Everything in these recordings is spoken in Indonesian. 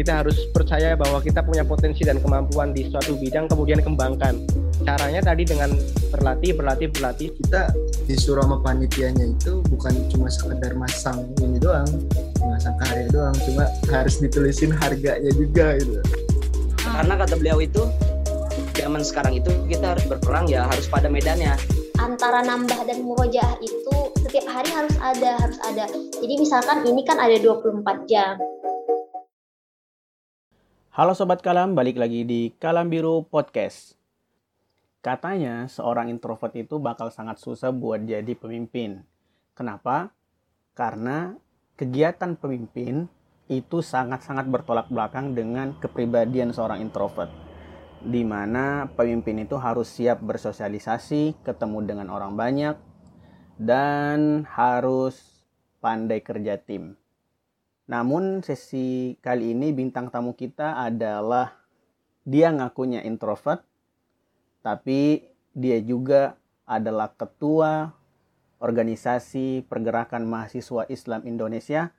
kita harus percaya bahwa kita punya potensi dan kemampuan di suatu bidang kemudian kembangkan. Caranya tadi dengan berlatih berlatih berlatih. Kita disuruh sama panitianya itu bukan cuma sekedar masang ini doang masang karya doang cuma harus ditulisin harganya juga gitu. Karena kata beliau itu zaman sekarang itu kita harus berperang ya harus pada medannya. Antara nambah dan murojaah itu setiap hari harus ada harus ada. Jadi misalkan ini kan ada 24 jam Halo Sobat Kalam, balik lagi di Kalam Biru Podcast. Katanya seorang introvert itu bakal sangat susah buat jadi pemimpin. Kenapa? Karena kegiatan pemimpin itu sangat-sangat bertolak belakang dengan kepribadian seorang introvert. Di mana pemimpin itu harus siap bersosialisasi, ketemu dengan orang banyak, dan harus pandai kerja tim. Namun sesi kali ini bintang tamu kita adalah dia ngakunya introvert, tapi dia juga adalah ketua organisasi pergerakan mahasiswa Islam Indonesia,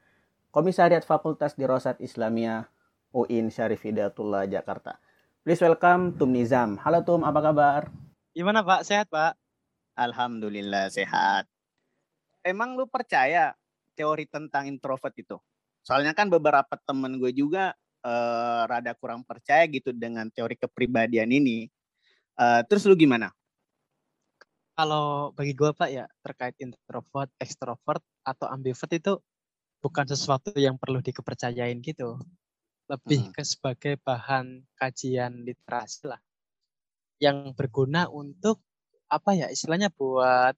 Komisariat Fakultas Dirosat Islamia UIN Syarif Hidayatullah Jakarta. Please welcome Tum Nizam. Halo Tum, apa kabar? Gimana Pak? Sehat Pak? Alhamdulillah sehat. Emang lu percaya teori tentang introvert itu? Soalnya kan beberapa temen gue juga uh, rada kurang percaya gitu dengan teori kepribadian ini. Uh, terus lu gimana? Kalau bagi gue Pak ya terkait introvert, extrovert atau ambivert itu bukan sesuatu yang perlu dikepercayain gitu. Lebih hmm. ke sebagai bahan kajian literasi lah. Yang berguna untuk apa ya istilahnya buat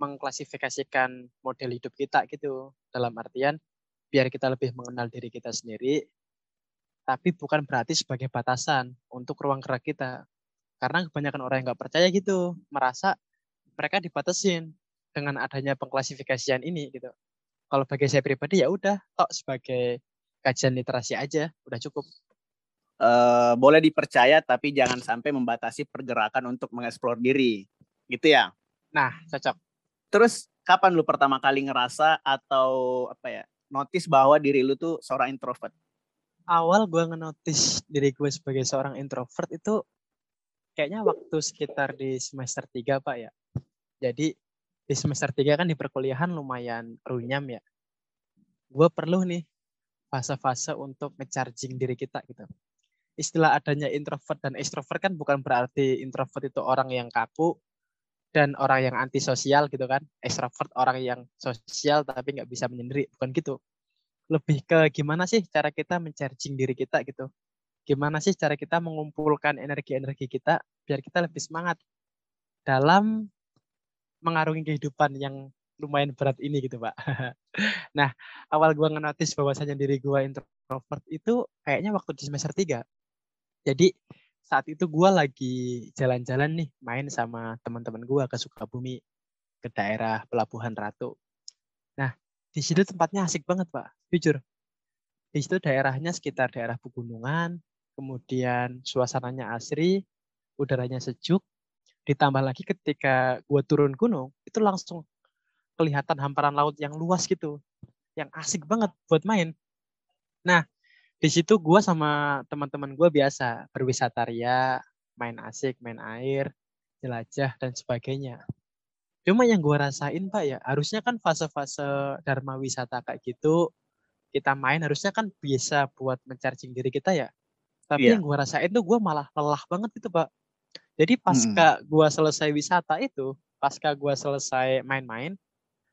mengklasifikasikan model hidup kita gitu. Dalam artian biar kita lebih mengenal diri kita sendiri, tapi bukan berarti sebagai batasan untuk ruang gerak kita. Karena kebanyakan orang yang nggak percaya gitu, merasa mereka dibatasin dengan adanya pengklasifikasian ini gitu. Kalau bagi saya pribadi ya udah, kok sebagai kajian literasi aja, udah cukup. Uh, boleh dipercaya tapi jangan sampai membatasi pergerakan untuk mengeksplor diri, gitu ya? Nah, cocok. Terus kapan lu pertama kali ngerasa atau apa ya, notice bahwa diri lu tuh seorang introvert? Awal gue ngenotis diri gue sebagai seorang introvert itu kayaknya waktu sekitar di semester 3 Pak ya. Jadi di semester 3 kan di perkuliahan lumayan runyam ya. Gue perlu nih fase-fase untuk ngecharging diri kita gitu. Istilah adanya introvert dan extrovert kan bukan berarti introvert itu orang yang kaku dan orang yang antisosial gitu kan. Extrovert orang yang sosial tapi nggak bisa menyendiri, bukan gitu. Lebih ke gimana sih cara kita mencharging diri kita gitu gimana sih cara kita mengumpulkan energi-energi kita biar kita lebih semangat dalam mengarungi kehidupan yang lumayan berat ini gitu pak. nah awal gue ngenotis bahwasanya diri gue introvert itu kayaknya waktu di semester 3. Jadi saat itu gue lagi jalan-jalan nih main sama teman-teman gue ke Sukabumi ke daerah Pelabuhan Ratu. Nah di situ tempatnya asik banget pak, jujur. Di situ daerahnya sekitar daerah pegunungan, kemudian suasananya asri, udaranya sejuk, ditambah lagi ketika gue turun gunung, itu langsung kelihatan hamparan laut yang luas gitu, yang asik banget buat main. Nah, di situ gue sama teman-teman gue biasa berwisata ria, main asik, main air, jelajah dan sebagainya. Cuma yang gue rasain pak ya, harusnya kan fase-fase dharma wisata kayak gitu, kita main harusnya kan bisa buat mencharging diri kita ya. Tapi yeah. yang gue rasain tuh gue malah lelah banget gitu pak. Jadi pasca hmm. gue selesai wisata itu, pasca gue selesai main-main,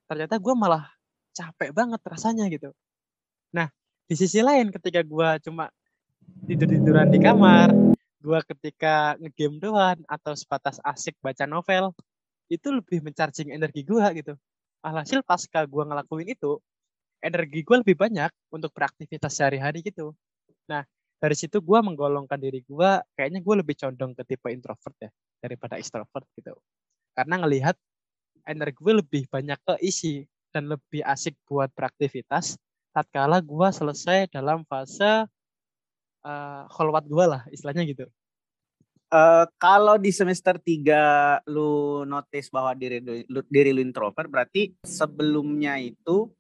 ternyata gue malah capek banget rasanya gitu. Nah di sisi lain ketika gue cuma tidur-tiduran di kamar, gue ketika ngegame doang atau sebatas asik baca novel, itu lebih mencharging energi gue gitu. Alhasil pasca gue ngelakuin itu, energi gue lebih banyak untuk beraktivitas sehari-hari gitu. Nah, dari situ gue menggolongkan diri gue kayaknya gue lebih condong ke tipe introvert ya daripada extrovert gitu karena ngelihat energi gue lebih banyak keisi dan lebih asik buat beraktivitas tatkala gue selesai dalam fase uh, kholwat gue lah istilahnya gitu Uh, kalau di semester 3 lu notice bahwa diri lu, diri lu introvert berarti sebelumnya itu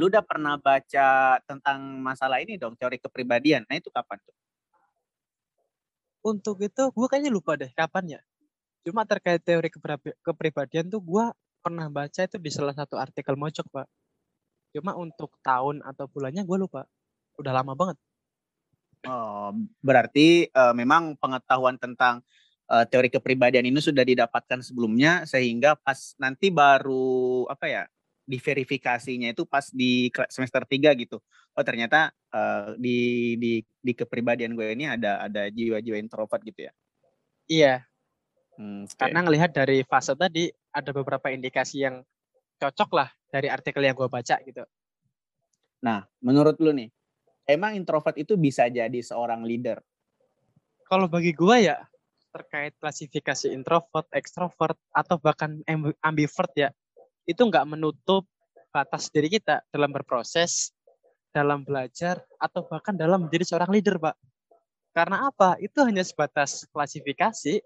lu udah pernah baca tentang masalah ini dong, teori kepribadian. Nah, itu kapan tuh? Untuk itu gue kayaknya lupa deh kapan ya. Cuma terkait teori keprib- kepribadian tuh gue pernah baca itu di salah satu artikel mojok, Pak. Cuma untuk tahun atau bulannya gue lupa. Udah lama banget. Oh, berarti eh, memang pengetahuan tentang eh, teori kepribadian ini sudah didapatkan sebelumnya sehingga pas nanti baru apa ya diverifikasinya itu pas di semester 3 gitu. Oh ternyata eh, di di di kepribadian gue ini ada ada jiwa-jiwa introvert gitu ya. Iya, Hmm, oke. karena ngelihat dari fase tadi ada beberapa indikasi yang cocok lah dari artikel yang gue baca gitu. Nah, menurut lu nih, emang introvert itu bisa jadi seorang leader? Kalau bagi gue ya terkait klasifikasi introvert, extrovert atau bahkan amb- ambivert ya itu nggak menutup batas diri kita dalam berproses, dalam belajar atau bahkan dalam menjadi seorang leader, Pak. Karena apa? Itu hanya sebatas klasifikasi.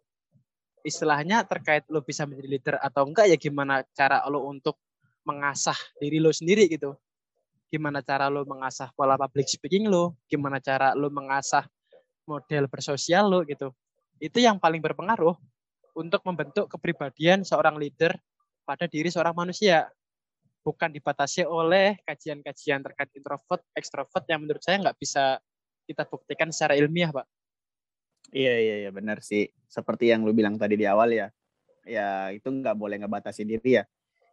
Istilahnya terkait lo bisa menjadi leader atau enggak ya gimana cara lo untuk mengasah diri lo sendiri gitu. Gimana cara lo mengasah pola public speaking lo, gimana cara lo mengasah model bersosial lo gitu. Itu yang paling berpengaruh untuk membentuk kepribadian seorang leader pada diri seorang manusia. Bukan dibatasi oleh kajian-kajian terkait introvert, extrovert yang menurut saya nggak bisa kita buktikan secara ilmiah, Pak. Iya iya iya benar sih. Seperti yang lu bilang tadi di awal ya. Ya itu nggak boleh ngebatasi diri ya.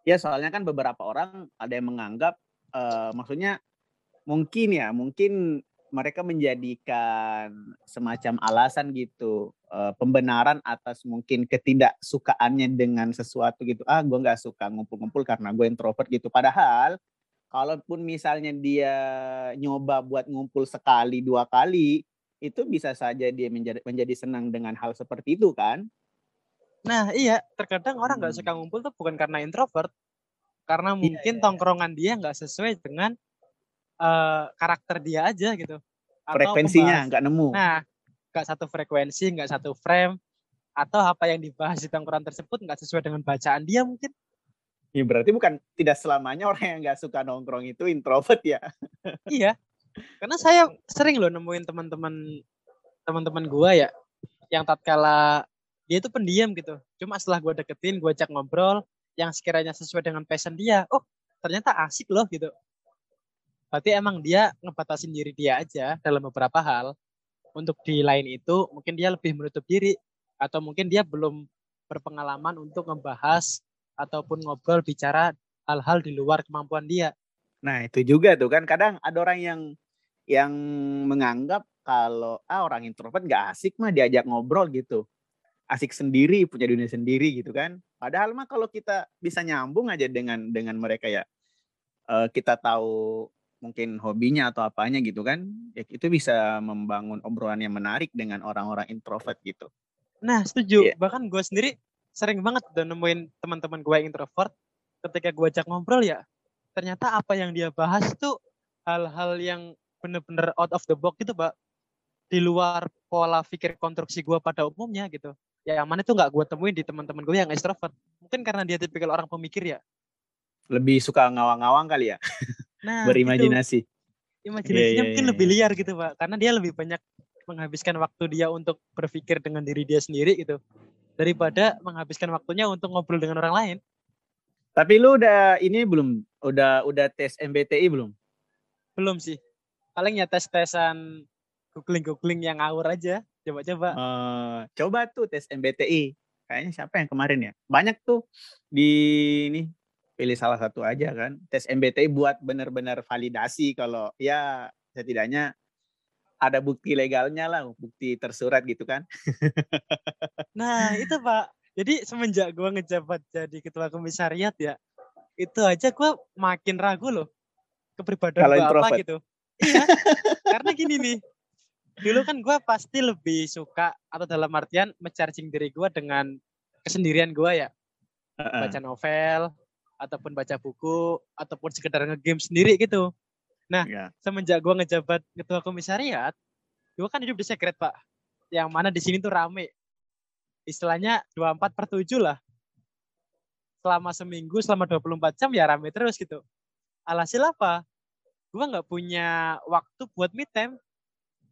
Ya soalnya kan beberapa orang ada yang menganggap eh, maksudnya mungkin ya mungkin mereka menjadikan semacam alasan gitu eh, pembenaran atas mungkin ketidaksukaannya dengan sesuatu gitu. Ah gue nggak suka ngumpul-ngumpul karena gue introvert gitu. Padahal kalaupun misalnya dia nyoba buat ngumpul sekali dua kali itu bisa saja dia menjadi menjadi senang dengan hal seperti itu kan Nah, iya, terkadang orang nggak Hmm. suka ngumpul tuh bukan karena introvert, karena mungkin tongkrongan dia nggak sesuai dengan eh, karakter dia aja gitu. Atau frekuensinya nggak nemu Nah, nggak satu frekuensi, nggak satu frame, atau apa yang dibahas di tongkrongan tersebut nggak sesuai dengan bacaan dia mungkin. ya berarti bukan tidak selamanya orang yang nggak suka nongkrong itu introvert ya iya, karena saya sering loh nemuin teman-teman teman-teman gua ya, yang tatkala dia itu pendiam gitu. Cuma setelah gua deketin, gua ajak ngobrol, yang sekiranya sesuai dengan passion dia, oh ternyata asik loh gitu. Berarti emang dia ngebatasin diri dia aja dalam beberapa hal. Untuk di lain itu mungkin dia lebih menutup diri atau mungkin dia belum berpengalaman untuk ngebahas ataupun ngobrol bicara hal-hal di luar kemampuan dia. nah itu juga tuh kan kadang ada orang yang yang menganggap kalau ah orang introvert nggak asik mah diajak ngobrol gitu asik sendiri punya dunia sendiri gitu kan padahal mah kalau kita bisa nyambung aja dengan dengan mereka ya eh, kita tahu mungkin hobinya atau apanya gitu kan ya itu bisa membangun obrolan yang menarik dengan orang-orang introvert gitu Nah, setuju. Iya. Bahkan gue sendiri sering banget udah nemuin teman-teman gue yang introvert ketika gue ajak ngobrol ya. Ternyata apa yang dia bahas tuh hal-hal yang bener-bener out of the box gitu, Pak. Di luar pola pikir konstruksi gue pada umumnya gitu. Ya yang mana tuh nggak gue temuin di teman-teman gue yang extrovert. Mungkin karena dia tipikal orang pemikir ya. lebih suka ngawang-ngawang kali ya Nah, berimajinasi imajinasinya Iya, iya, mungkin iya, lebih liar gitu pak karena dia lebih banyak menghabiskan waktu dia untuk berpikir dengan diri dia sendiri gitu daripada menghabiskan waktunya untuk ngobrol dengan orang lain Tapi lu udah ini belum? Udah udah tes MBTI belum? belum sih paling ya tes tesan googling googling yang ngawur aja coba-coba Eh, coba tuh tes MBTI. Kayaknya siapa yang kemarin ya? Banyak tuh di ini pilih salah satu aja kan. Tes MBTI buat benar-benar validasi kalau ya setidaknya ada bukti legalnya lah, bukti tersurat gitu kan. nah itu pak jadi semenjak gua ngejabat jadi ketua komisariat ya itu aja gua makin ragu loh kepribadian Kalau gua apa gitu iya karena gini nih dulu kan gua pasti lebih suka atau dalam artian mencharging diri gua dengan kesendirian gua ya. Baca novel ataupun baca buku ataupun sekedar ngegame sendiri gitu. Ya. semenjak gua ngejabat ketua komisariat, gua kan hidup di sekret pak, yang mana di sini tuh rame, istilahnya 24 per 7 lah. Selama seminggu, selama 24 jam ya rame terus gitu. alhasil apa? Gue nggak punya waktu buat me time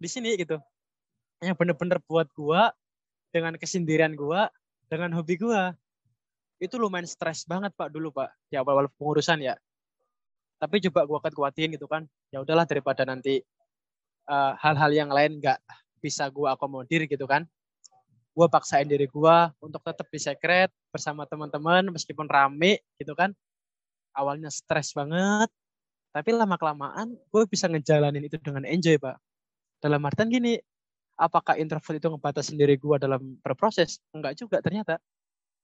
di sini gitu. Yang bener-bener buat gue dengan kesendirian gue dengan hobi gue itu lumayan stres banget pak dulu pak. Di awal-awal pengurusan ya. Tapi coba gue kuat kuatin gitu kan. Ya udahlah daripada nanti eh, hal-hal yang lain nggak bisa gue akomodir gitu kan. Gue paksain diri gue untuk tetap di secret bersama teman-teman meskipun rame gitu kan. Awalnya stres banget tapi lama kelamaan gue bisa ngejalanin itu dengan enjoy pak dalam artian gini apakah introvert itu ngebatasin diri gue dalam berproses? Enggak juga ternyata.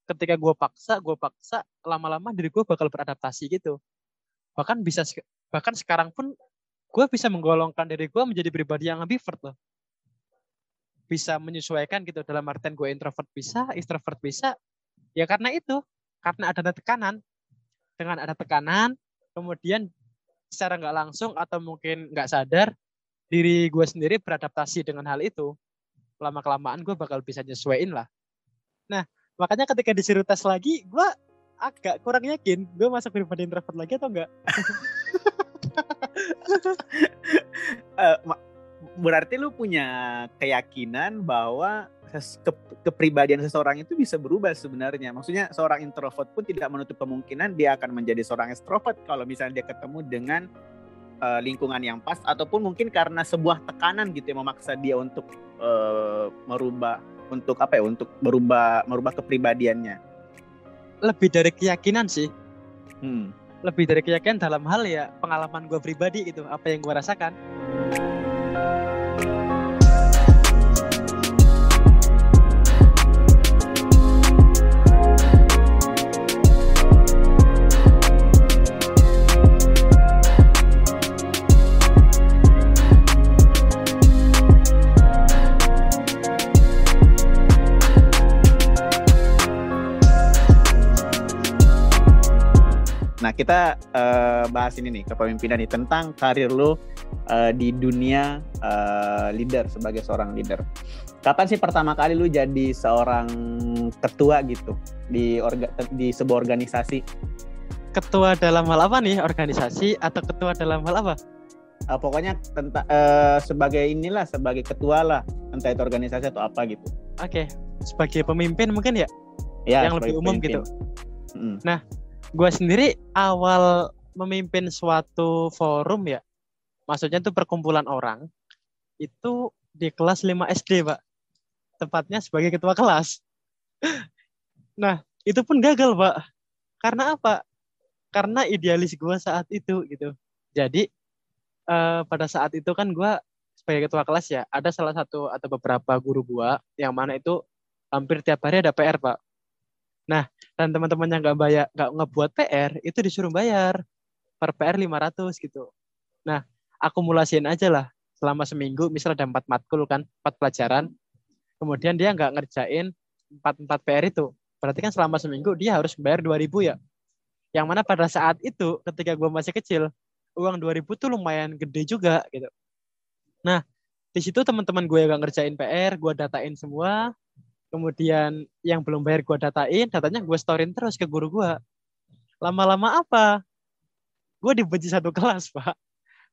Ketika gue paksa gue paksa lama-lama diri gue bakal beradaptasi gitu. Bahkan bisa bahkan sekarang pun gue bisa menggolongkan diri gue menjadi pribadi yang ambivert loh. Bisa menyesuaikan gitu dalam artian gue introvert bisa extrovert bisa. Ya karena itu karena ada tekanan. Dengan ada tekanan kemudian secara nggak langsung atau mungkin nggak sadar diri gue sendiri beradaptasi dengan hal itu lama kelamaan gue bakal bisa nyesuaiin lah nah makanya ketika disuruh tes lagi gue agak kurang yakin gue masuk pribadi introvert lagi atau enggak ma- berarti lu punya keyakinan bahwa ke- kepribadian seseorang itu bisa berubah sebenarnya. Maksudnya seorang introvert pun tidak menutup kemungkinan dia akan menjadi seorang extrovert kalau misalnya dia ketemu dengan eh, lingkungan yang pas ataupun mungkin karena sebuah tekanan gitu yang memaksa dia untuk eh, merubah untuk apa ya untuk berubah merubah kepribadiannya. lebih dari keyakinan sih Hmm. lebih dari keyakinan dalam hal ya pengalaman gue pribadi gitu apa yang gue rasakan kita eh, bahas ini nih kepemimpinan nih tentang karir lo eh, di dunia eh, leader sebagai seorang leader. Kapan sih pertama kali lu jadi seorang ketua gitu di orga, di sebuah organisasi? ketua dalam hal apa nih organisasi atau ketua dalam hal apa Eh, pokoknya tentang eh, sebagai inilah sebagai ketua lah entah itu organisasi atau apa gitu. oke sebagai pemimpin mungkin ya Ya Yang lebih umum pemimpin. gitu. Mm. Gue sendiri awal memimpin suatu forum ya maksudnya itu perkumpulan orang itu di kelas 5 SD pak. Tepatnya sebagai ketua kelas. Nah itu pun gagal pak. Karena apa? Karena idealis gue saat itu gitu. Jadi eh, pada saat itu kan gue sebagai ketua kelas ya ada salah satu atau beberapa guru gue yang mana itu hampir tiap hari ada PR pak dan teman-teman yang nggak bayar nggak ngebuat PR itu disuruh bayar per PR 500 gitu. Nah, akumulasiin aja lah selama seminggu misal ada empat matkul kan, empat pelajaran. Kemudian dia nggak ngerjain empat empat PR itu. Berarti kan selama seminggu dia harus bayar 2000 ya. Yang mana pada saat itu ketika gue masih kecil, uang 2000 tuh lumayan gede juga gitu. Nah, di situ teman-teman gue yang nggak ngerjain PR, gue datain semua, kemudian yang belum bayar gue datain datanya gue storyin terus ke guru gue lama-lama apa? Gue dibenci satu kelas pak.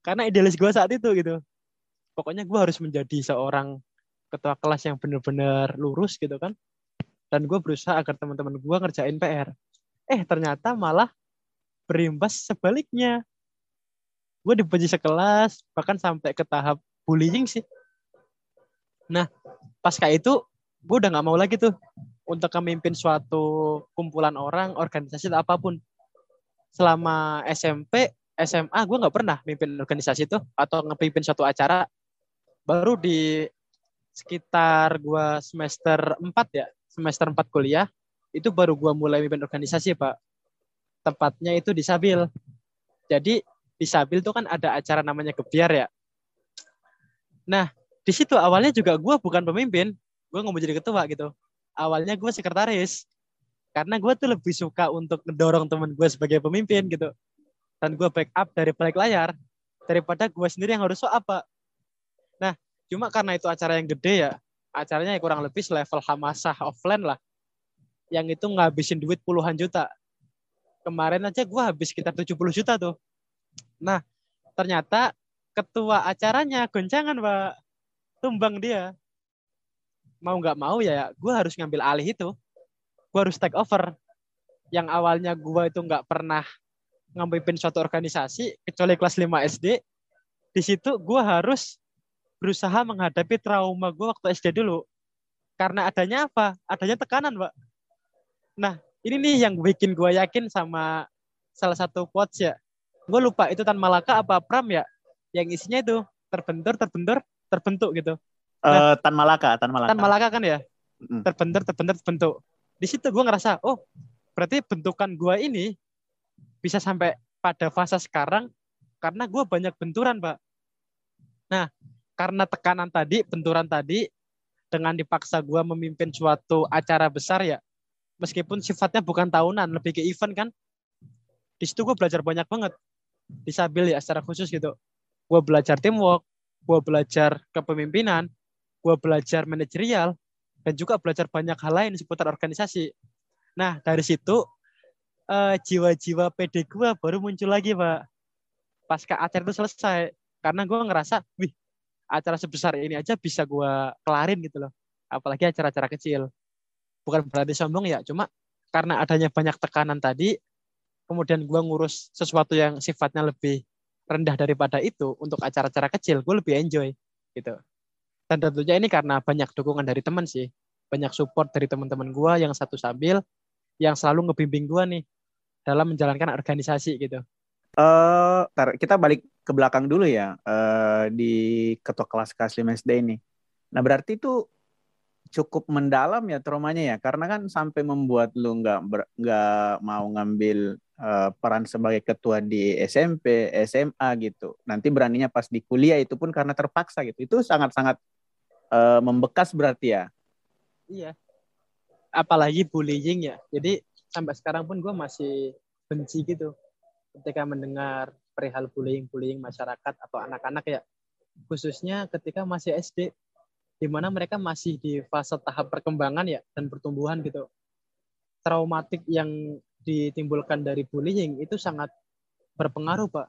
Karena idealis gue saat itu gitu. Pokoknya gue harus menjadi seorang ketua kelas yang benar-benar lurus gitu kan. Dan gue berusaha agar teman-teman gue ngerjain PR eh ternyata malah berimbas sebaliknya. Gue dibenci sekelas bahkan sampai ke tahap bullying sih. Nah pasca itu gue udah nggak mau lagi tuh untuk memimpin suatu kumpulan orang, organisasi atau apa pun. Selama SMP, SMA gue nggak pernah mimpin organisasi itu atau ngepimpin suatu acara. Baru di sekitar gue semester 4 ya, semester 4 kuliah, itu baru gue mulai mimpin organisasi Pak. Tempatnya itu di Sabil. Jadi di Sabil itu kan ada acara namanya Gebiar ya. Nah, di situ awalnya juga gue bukan pemimpin, gue nggak mau jadi ketua gitu. Awalnya gue sekretaris. Karena gue tuh lebih suka untuk ngedorong temen gue sebagai pemimpin gitu. Dan gue backup dari balik layar daripada gue sendiri yang harus so apa nah cuma karena itu acara yang gede ya acaranya kurang lebih selevel hamasah offline lah. Yang itu ngabisin duit puluhan juta. Kemarin aja gue habis sekitar 70 juta tuh. Nah, ternyata ketua acaranya goncangan, Pak. Tumbang dia. Mau nggak mau ya, gue harus ngambil alih itu. Gue harus take over. Yang awalnya gue itu nggak pernah ngamimpin suatu organisasi, kecuali kelas 5 SD. Di situ gue harus berusaha menghadapi trauma gue waktu SD dulu. Karena adanya apa? Adanya tekanan, Pak. Nah, ini nih yang bikin gue yakin sama salah satu quotes ya. Gue lupa itu Tan Malaka apa Pram ya. Yang isinya itu terbentur, terbentur, terbentuk gitu. Eh, Tan Malaka, Tan Malaka. Tan Malaka kan ya. Mm. Terbentur, terbentur, terbentuk. Di situ gue ngerasa, oh berarti bentukan gue ini bisa sampai pada fase sekarang karena gue banyak benturan, Pak. Nah, karena tekanan tadi, benturan tadi, dengan dipaksa gue memimpin suatu acara besar ya, meskipun sifatnya bukan tahunan, lebih ke event kan, di situ gue belajar banyak banget. Disabil ya secara khusus gitu. Gue belajar teamwork, gue belajar kepemimpinan, gue belajar manajerial, dan juga belajar banyak hal lain seputar organisasi. Nah, dari situ eh, jiwa-jiwa PD gue baru muncul lagi, Pak. Pasca acara itu selesai. Karena gue ngerasa, wih, acara sebesar ini aja bisa gue kelarin gitu loh. Apalagi acara-acara kecil. Bukan berarti sombong ya, cuma karena adanya banyak tekanan tadi, kemudian gue ngurus sesuatu yang sifatnya lebih rendah daripada itu untuk acara-acara kecil, gue lebih enjoy gitu. Dan tentunya ini karena banyak dukungan dari teman sih, banyak support dari teman-teman gue yang satu sambil, yang selalu ngebimbing gue nih dalam menjalankan organisasi gitu. Eh, tar, kita balik ke belakang dulu ya eh, di ketua kelas kelas 5 SD ini. Nah berarti itu cukup mendalam ya traumanya ya, karena kan sampai membuat lu nggak nggak mau ngambil eh, peran sebagai ketua di SMP, SMA gitu. Nanti beraninya pas di kuliah itu pun karena terpaksa gitu. Itu sangat-sangat eh, membekas berarti ya. Iya. Apalagi bullying ya. Jadi sampai sekarang pun gue masih benci gitu ketika mendengar perihal bullying-bullying masyarakat atau anak-anak ya. Khususnya ketika masih SD di mana mereka masih di fase tahap perkembangan ya dan pertumbuhan gitu. Traumatik yang ditimbulkan dari bullying itu sangat berpengaruh, Pak,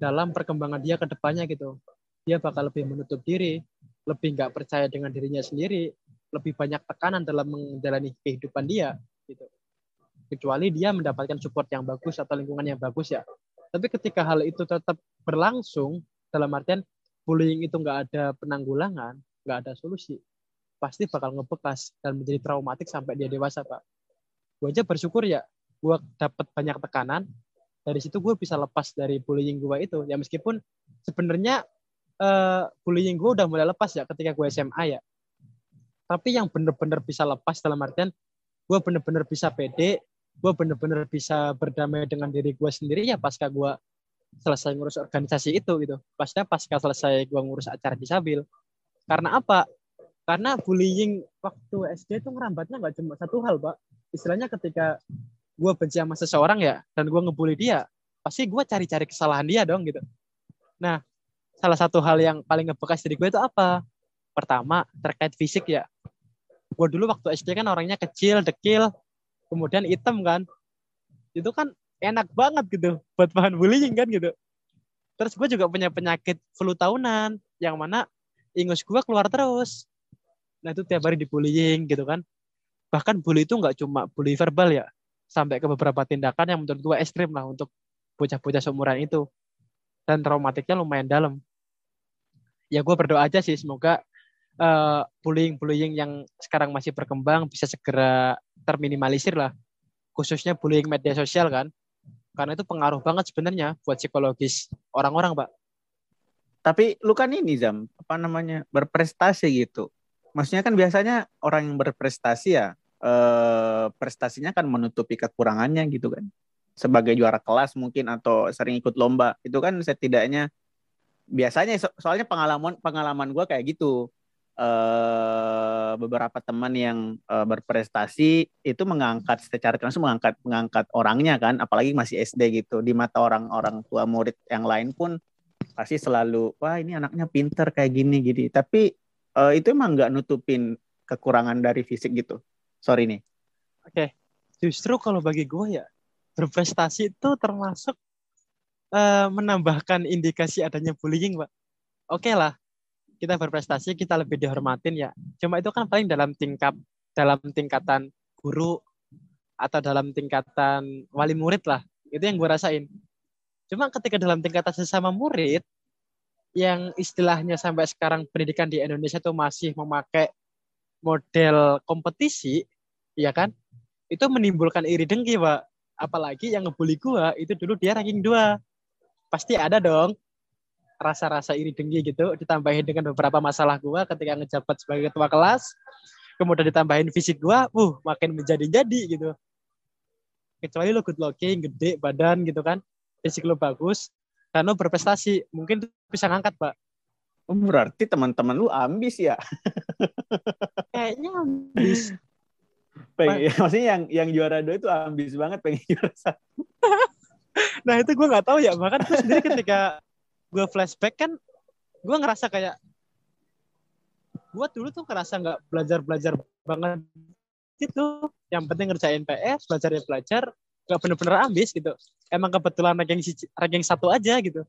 dalam perkembangan dia ke depannya gitu. Dia bakal lebih menutup diri, lebih nggak percaya dengan dirinya sendiri, lebih banyak tekanan dalam menjalani kehidupan dia gitu. Kecuali dia mendapatkan support yang bagus atau lingkungan yang bagus ya. Tapi ketika hal itu tetap berlangsung dalam artian bullying itu nggak ada penanggulangan, nggak ada solusi, pasti bakal ngebekas dan menjadi traumatik sampai dia dewasa pak. Gue aja bersyukur ya, gue dapat banyak tekanan. Dari situ gue bisa lepas dari bullying gue itu. Ya meskipun sebenarnya eh, bullying gue udah mulai lepas ya ketika gue SMA ya. Tapi yang bener-bener bisa lepas dalam artian gue bener-bener bisa pede, gue bener-bener bisa berdamai dengan diri gue sendiri ya pasca gue selesai ngurus organisasi itu gitu. Pasca pasca selesai gue ngurus acara disabil. Karena apa? Karena bullying waktu SD itu ngerambatnya nggak cuma satu hal, Pak. Istilahnya ketika gue benci sama seseorang ya, dan gue ngebully dia, pasti gue cari-cari kesalahan dia dong gitu. Nah, salah satu hal yang paling ngebekas dari gue itu apa? Pertama, terkait fisik ya. Gue dulu waktu SD kan orangnya kecil, dekil, kemudian hitam kan. Itu kan enak banget gitu buat bahan bullying kan gitu. Terus gue juga punya penyakit flu tahunan, yang mana ingus gue keluar terus. Nah itu tiap hari dibullying gitu kan. Bahkan bully itu nggak cuma bully verbal ya, sampai ke beberapa tindakan yang menurut gue ekstrim lah untuk bocah-bocah seumuran itu. Dan traumatiknya lumayan dalam. Ya gue berdoa aja sih semoga eh, bullying-bullying yang sekarang masih berkembang bisa segera terminimalisir lah. Khususnya bullying media sosial kan. Karena itu pengaruh banget sebenarnya buat psikologis orang-orang, Pak. Tapi lu kan ini Zam, apa namanya berprestasi gitu. Maksudnya kan biasanya orang yang berprestasi ya eh, prestasinya kan menutupi kekurangannya gitu kan. Sebagai juara kelas mungkin atau sering ikut lomba itu kan setidaknya biasanya so- soalnya pengalaman pengalaman gue kayak gitu. Eh, beberapa teman yang eh, berprestasi itu mengangkat secara langsung mengangkat mengangkat orangnya kan, apalagi masih SD gitu. Di mata orang-orang tua murid yang lain pun pasti selalu wah ini anaknya pinter kayak gini gini. Tapi eh, itu emang nggak nutupin kekurangan dari fisik gitu. Sorry nih. Oke, justru kalau bagi gue ya berprestasi itu termasuk eh, menambahkan indikasi adanya bullying, Pak. Oke lah, kita berprestasi, kita lebih dihormatin ya. Cuma itu kan paling dalam tingkat dalam tingkatan guru atau dalam tingkatan wali murid lah. Itu yang gue rasain. Cuma ketika dalam tingkatan sesama murid, yang istilahnya sampai sekarang pendidikan di Indonesia itu masih memakai model kompetisi, ya kan? Itu menimbulkan iri dengki, Pak. Apalagi yang ngebully gua itu dulu dia ranking 2. Pasti ada dong. Rasa-rasa iri dengki gitu ditambahin dengan beberapa masalah gua ketika ngejabat sebagai ketua kelas. Kemudian ditambahin fisik gua uh makin menjadi-jadi gitu. Kecuali lo good looking gede badan gitu kan. Fisik lo bagus dan lo berprestasi. Mungkin bisa ngangkat pak. Oh, berarti teman-teman lu ambis ya? kayaknya ambis Pengen, maksudnya yang yang juara dua itu ambis banget pengen juara satu. nah itu gue nggak tahu ya bahkan gue sendiri ketika gue flashback kan gue ngerasa kayak gue dulu tuh ngerasa nggak belajar belajar banget gitu. Yang penting ngerjain PS belajar ya belajar nggak bener-bener ambis gitu. Emang kebetulan ranking ranking satu aja gitu.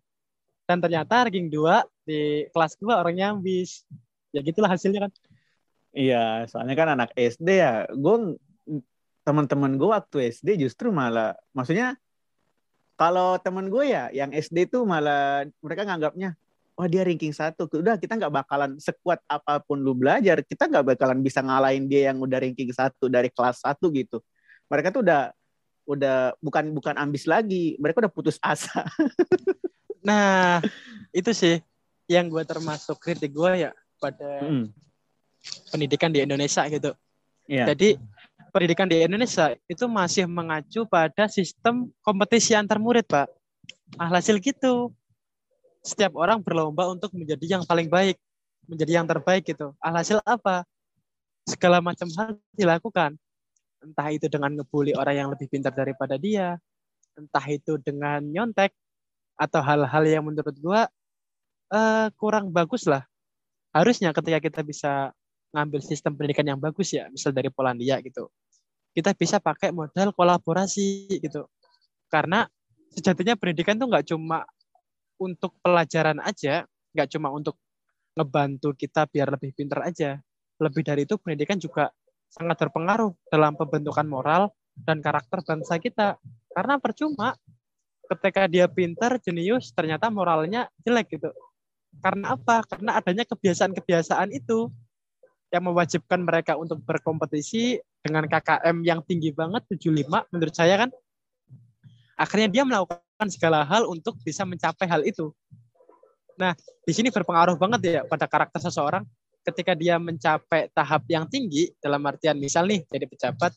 Dan ternyata ranking dua di kelas gue orangnya ambis. Ya gitulah hasilnya kan. Iya, soalnya kan anak SD ya. Gue teman-teman gue waktu SD justru malah, maksudnya kalau teman gue ya yang SD tuh malah mereka nganggapnya, wah dia ranking satu, udah kita nggak bakalan sekuat apa pun lu belajar, kita nggak bakalan bisa ngalahin dia yang udah ranking satu dari kelas satu gitu. Mereka tuh udah udah bukan bukan ambis lagi, mereka udah putus asa. nah itu sih yang gue termasuk kritik gue ya pada Mm, pendidikan di Indonesia gitu Iya. Jadi pendidikan di Indonesia itu masih mengacu pada sistem kompetisi antar murid, Pak. Alhasil gitu. Setiap orang berlomba untuk menjadi yang paling baik, menjadi yang terbaik gitu. Alhasil apa? Segala macam hal dilakukan. Entah itu dengan ngebully orang yang lebih pintar daripada dia, entah itu dengan nyontek atau hal-hal yang menurut gua eh, kurang bagus lah. Harusnya ketika kita bisa ngambil sistem pendidikan yang bagus ya, misal dari Polandia gitu. Kita bisa pakai model kolaborasi gitu. Karena sejatinya pendidikan tuh nggak cuma untuk pelajaran aja, nggak cuma untuk ngebantu kita biar lebih pintar aja. Lebih dari itu pendidikan juga sangat berpengaruh dalam pembentukan moral dan karakter bangsa kita. Karena percuma ketika dia pintar, jenius, ternyata moralnya jelek gitu. Karena apa? Karena adanya kebiasaan-kebiasaan itu yang mewajibkan mereka untuk berkompetisi dengan KKM yang tinggi banget 75 menurut saya kan akhirnya dia melakukan segala hal untuk bisa mencapai hal itu. Nah, di sini berpengaruh banget ya pada karakter seseorang ketika dia mencapai tahap yang tinggi dalam artian misal nih jadi pejabat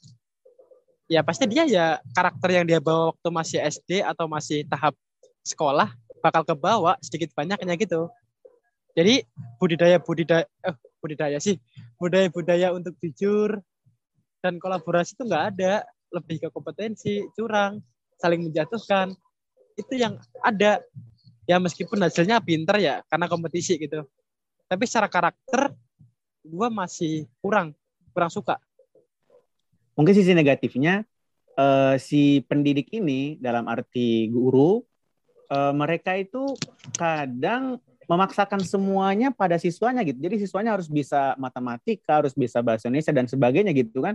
ya pasti dia ya karakter yang dia bawa waktu masih SD atau masih tahap sekolah bakal ke bawah sedikit banyaknya gitu. Jadi budidaya budidaya eh, budidaya sih. Budaya-budaya untuk jujur dan kolaborasi itu nggak ada. Lebih ke kompetensi curang saling menjatuhkan. Itu yang ada. Ya meskipun hasilnya pinter ya karena kompetisi gitu. Tapi secara karakter gue masih kurang kurang suka. Mungkin sisi negatifnya eh, si pendidik ini dalam arti guru eh, mereka itu kadang memaksakan semuanya pada siswanya gitu. Jadi siswanya harus bisa matematika, harus bisa bahasa Indonesia dan sebagainya gitu kan.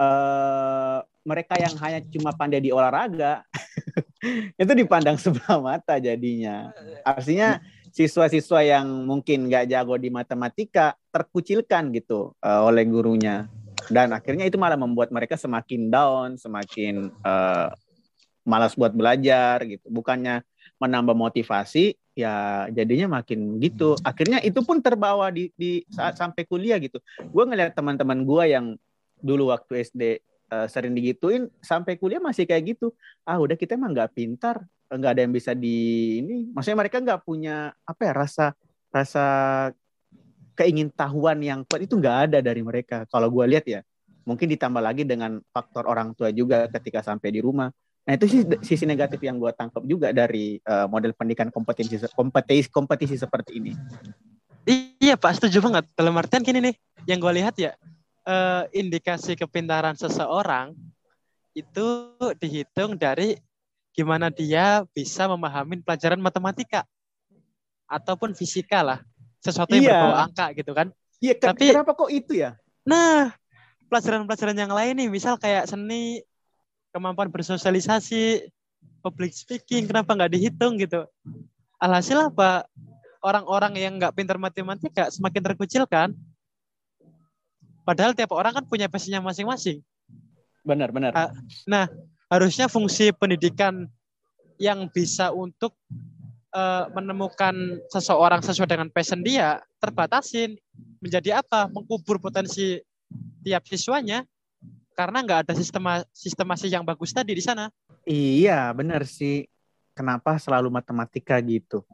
Eh mereka yang hanya cuma pandai di olahraga itu dipandang sebelah mata jadinya. Artinya siswa-siswa yang mungkin nggak jago di matematika terkucilkan gitu eh, oleh gurunya dan akhirnya itu malah membuat mereka semakin down, semakin eh, malas buat belajar gitu. Bukannya menambah motivasi, ya jadinya makin gitu. Akhirnya itu pun terbawa di, di saat sampai kuliah gitu. Gue ngeliat teman-teman gue yang dulu waktu SD eh, sering digituin, sampai kuliah masih kayak gitu. Ah udah kita emang nggak pintar, nggak ada yang bisa di ini. Maksudnya mereka nggak punya apa ya rasa rasa keingintahuan yang kuat itu nggak ada dari mereka. Kalau gue lihat ya, mungkin ditambah lagi dengan faktor orang tua juga ketika sampai di rumah. Nah itu sih sisi negatif yang gue tangkap juga dari uh, model pendidikan kompetisi kompetisi kompetisi seperti ini. Iya Pak, setuju banget. Dalam artian gini nih, yang gue lihat ya, eh, indikasi kepintaran seseorang itu dihitung dari gimana dia bisa memahami pelajaran matematika ataupun fisika lah sesuatu yang Iya. berbau angka gitu kan Iya, Tapi- kenapa kok itu ya? nah pelajaran-pelajaran yang lain nih misal kayak seni kemampuan bersosialisasi public speaking kenapa nggak dihitung gitu? Alhasil apa? Orang-orang yang nggak pintar matematika semakin terkucilkan padahal tiap orang kan punya passionnya masing-masing. Benar, benar. Ah, harusnya fungsi pendidikan yang bisa untuk eh, menemukan seseorang sesuai dengan passion dia terbatasin menjadi apa? Mengkubur potensi tiap siswanya karena nggak ada sistema sistemasi yang bagus tadi di sana Iya, benar sih. Kenapa selalu matematika gitu?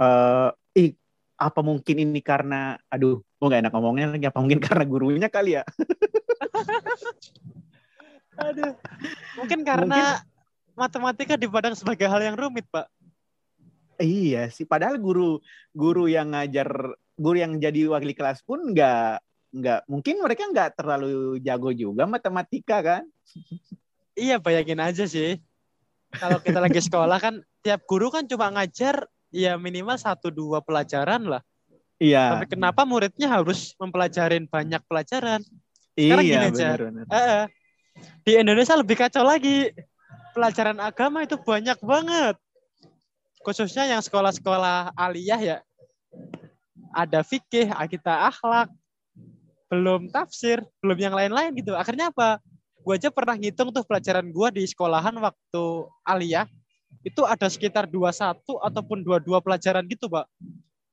Eh, ih, apa mungkin ini karena, aduh, gue gak enak ngomongnya lagi. Apa mungkin karena gurunya kali ya? aduh mungkin karena matematika dipandang sebagai hal yang rumit pak Iya sih. Padahal guru guru yang ngajar, guru yang jadi wakil kelas pun nggak nggak mungkin mereka nggak terlalu jago juga matematika kan? iya bayangin aja sih kalau kita lagi sekolah kan tiap guru kan cuma ngajar ya minimal satu dua pelajaran lah Iya. Tapi kenapa muridnya harus mempelajarin banyak pelajaran? sekarang iya, gini aja. benar-benar. Eh, eh. di Indonesia lebih kacau lagi. Pelajaran agama itu banyak banget. Khususnya yang sekolah-sekolah aliyah ya. Ada fikih, kita akhlak, belum tafsir, belum yang lain-lain gitu. Akhirnya apa? Gue aja pernah ngitung tuh pelajaran gue di sekolahan waktu aliyah. Itu ada sekitar 21 ataupun 22 pelajaran gitu, Pak.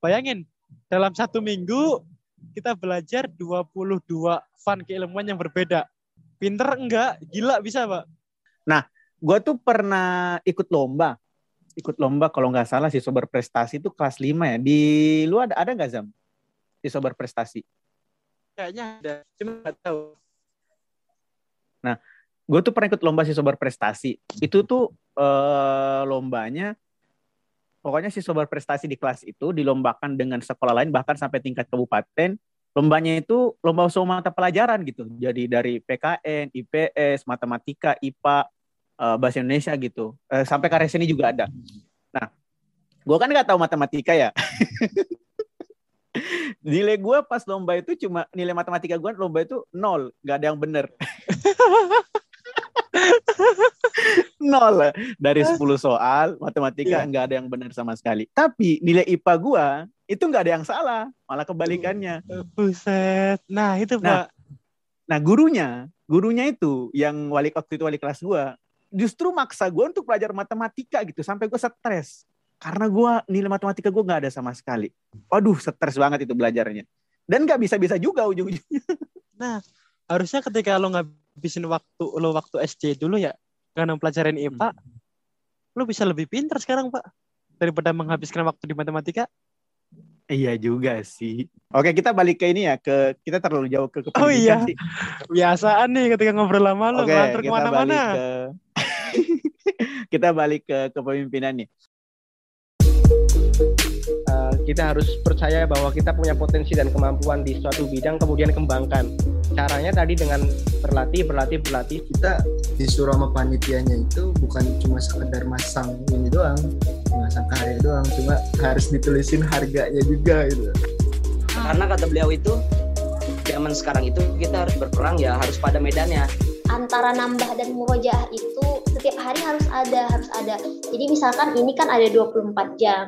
Bayangin, dalam satu minggu kita belajar 22 fun keilmuan yang berbeda. Pinter enggak? Gila bisa, Pak. Gue tuh pernah ikut lomba. Ikut lomba kalau nggak salah siswa berprestasi itu kelas 5 ya. Di lu ada ada nggak Zam? Siswa berprestasi. Kayaknya ada, cuma nggak tahu. gue tuh pernah ikut lomba siswa berprestasi. Itu tuh eh, lombanya, pokoknya siswa berprestasi di kelas itu dilombakan dengan sekolah lain bahkan sampai tingkat kabupaten. Lombanya itu lomba semua mata pelajaran gitu. Jadi dari PKN, IPS, matematika, IPA, eh, bahasa Indonesia gitu. Eh, sampai karya seni juga ada. Nah, gue kan nggak tahu matematika ya. nilai gue pas lomba itu cuma nilai matematika gue lomba itu nol, nggak ada yang bener. nol dari 10 soal matematika Iya. nggak ada yang benar sama sekali tapi nilai IPA gua itu nggak ada yang salah malah kebalikannya Buset. Nah, itu, Nah, Pak. nah gurunya gurunya itu yang wali waktu itu wali kelas gua justru maksa gua untuk belajar matematika gitu sampai gua stres karena gua nilai matematika gua nggak ada sama sekali waduh stres banget itu belajarnya dan nggak bisa bisa juga ujung-ujungnya Harusnya ketika lo ngabisin waktu lo waktu SD dulu ya, karena pelajaran IPA, lo bisa lebih pintar sekarang, Pak. Daripada menghabiskan waktu di matematika. iya juga sih oke kita balik ke ini ya ke kita terlalu jauh ke Oh iya. sih Biasaan nih ketika ngobrol lama lo, Oke, ngelantur kita balik ke mana-mana. ke kita balik ke kepemimpinan nih. Eh, kita harus percaya bahwa kita punya potensi dan kemampuan di suatu bidang kemudian kembangkan. Caranya tadi dengan berlatih berlatih berlatih. Kita disuruh sama panitianya itu bukan cuma sekedar masang ini doang masang karya doang cuma harus ditulisin harganya juga gitu. Karena kata beliau itu zaman sekarang itu kita harus berperang ya harus pada medannya. antara nambah dan murojaah itu setiap hari harus ada harus ada. Jadi misalkan ini kan ada 24 jam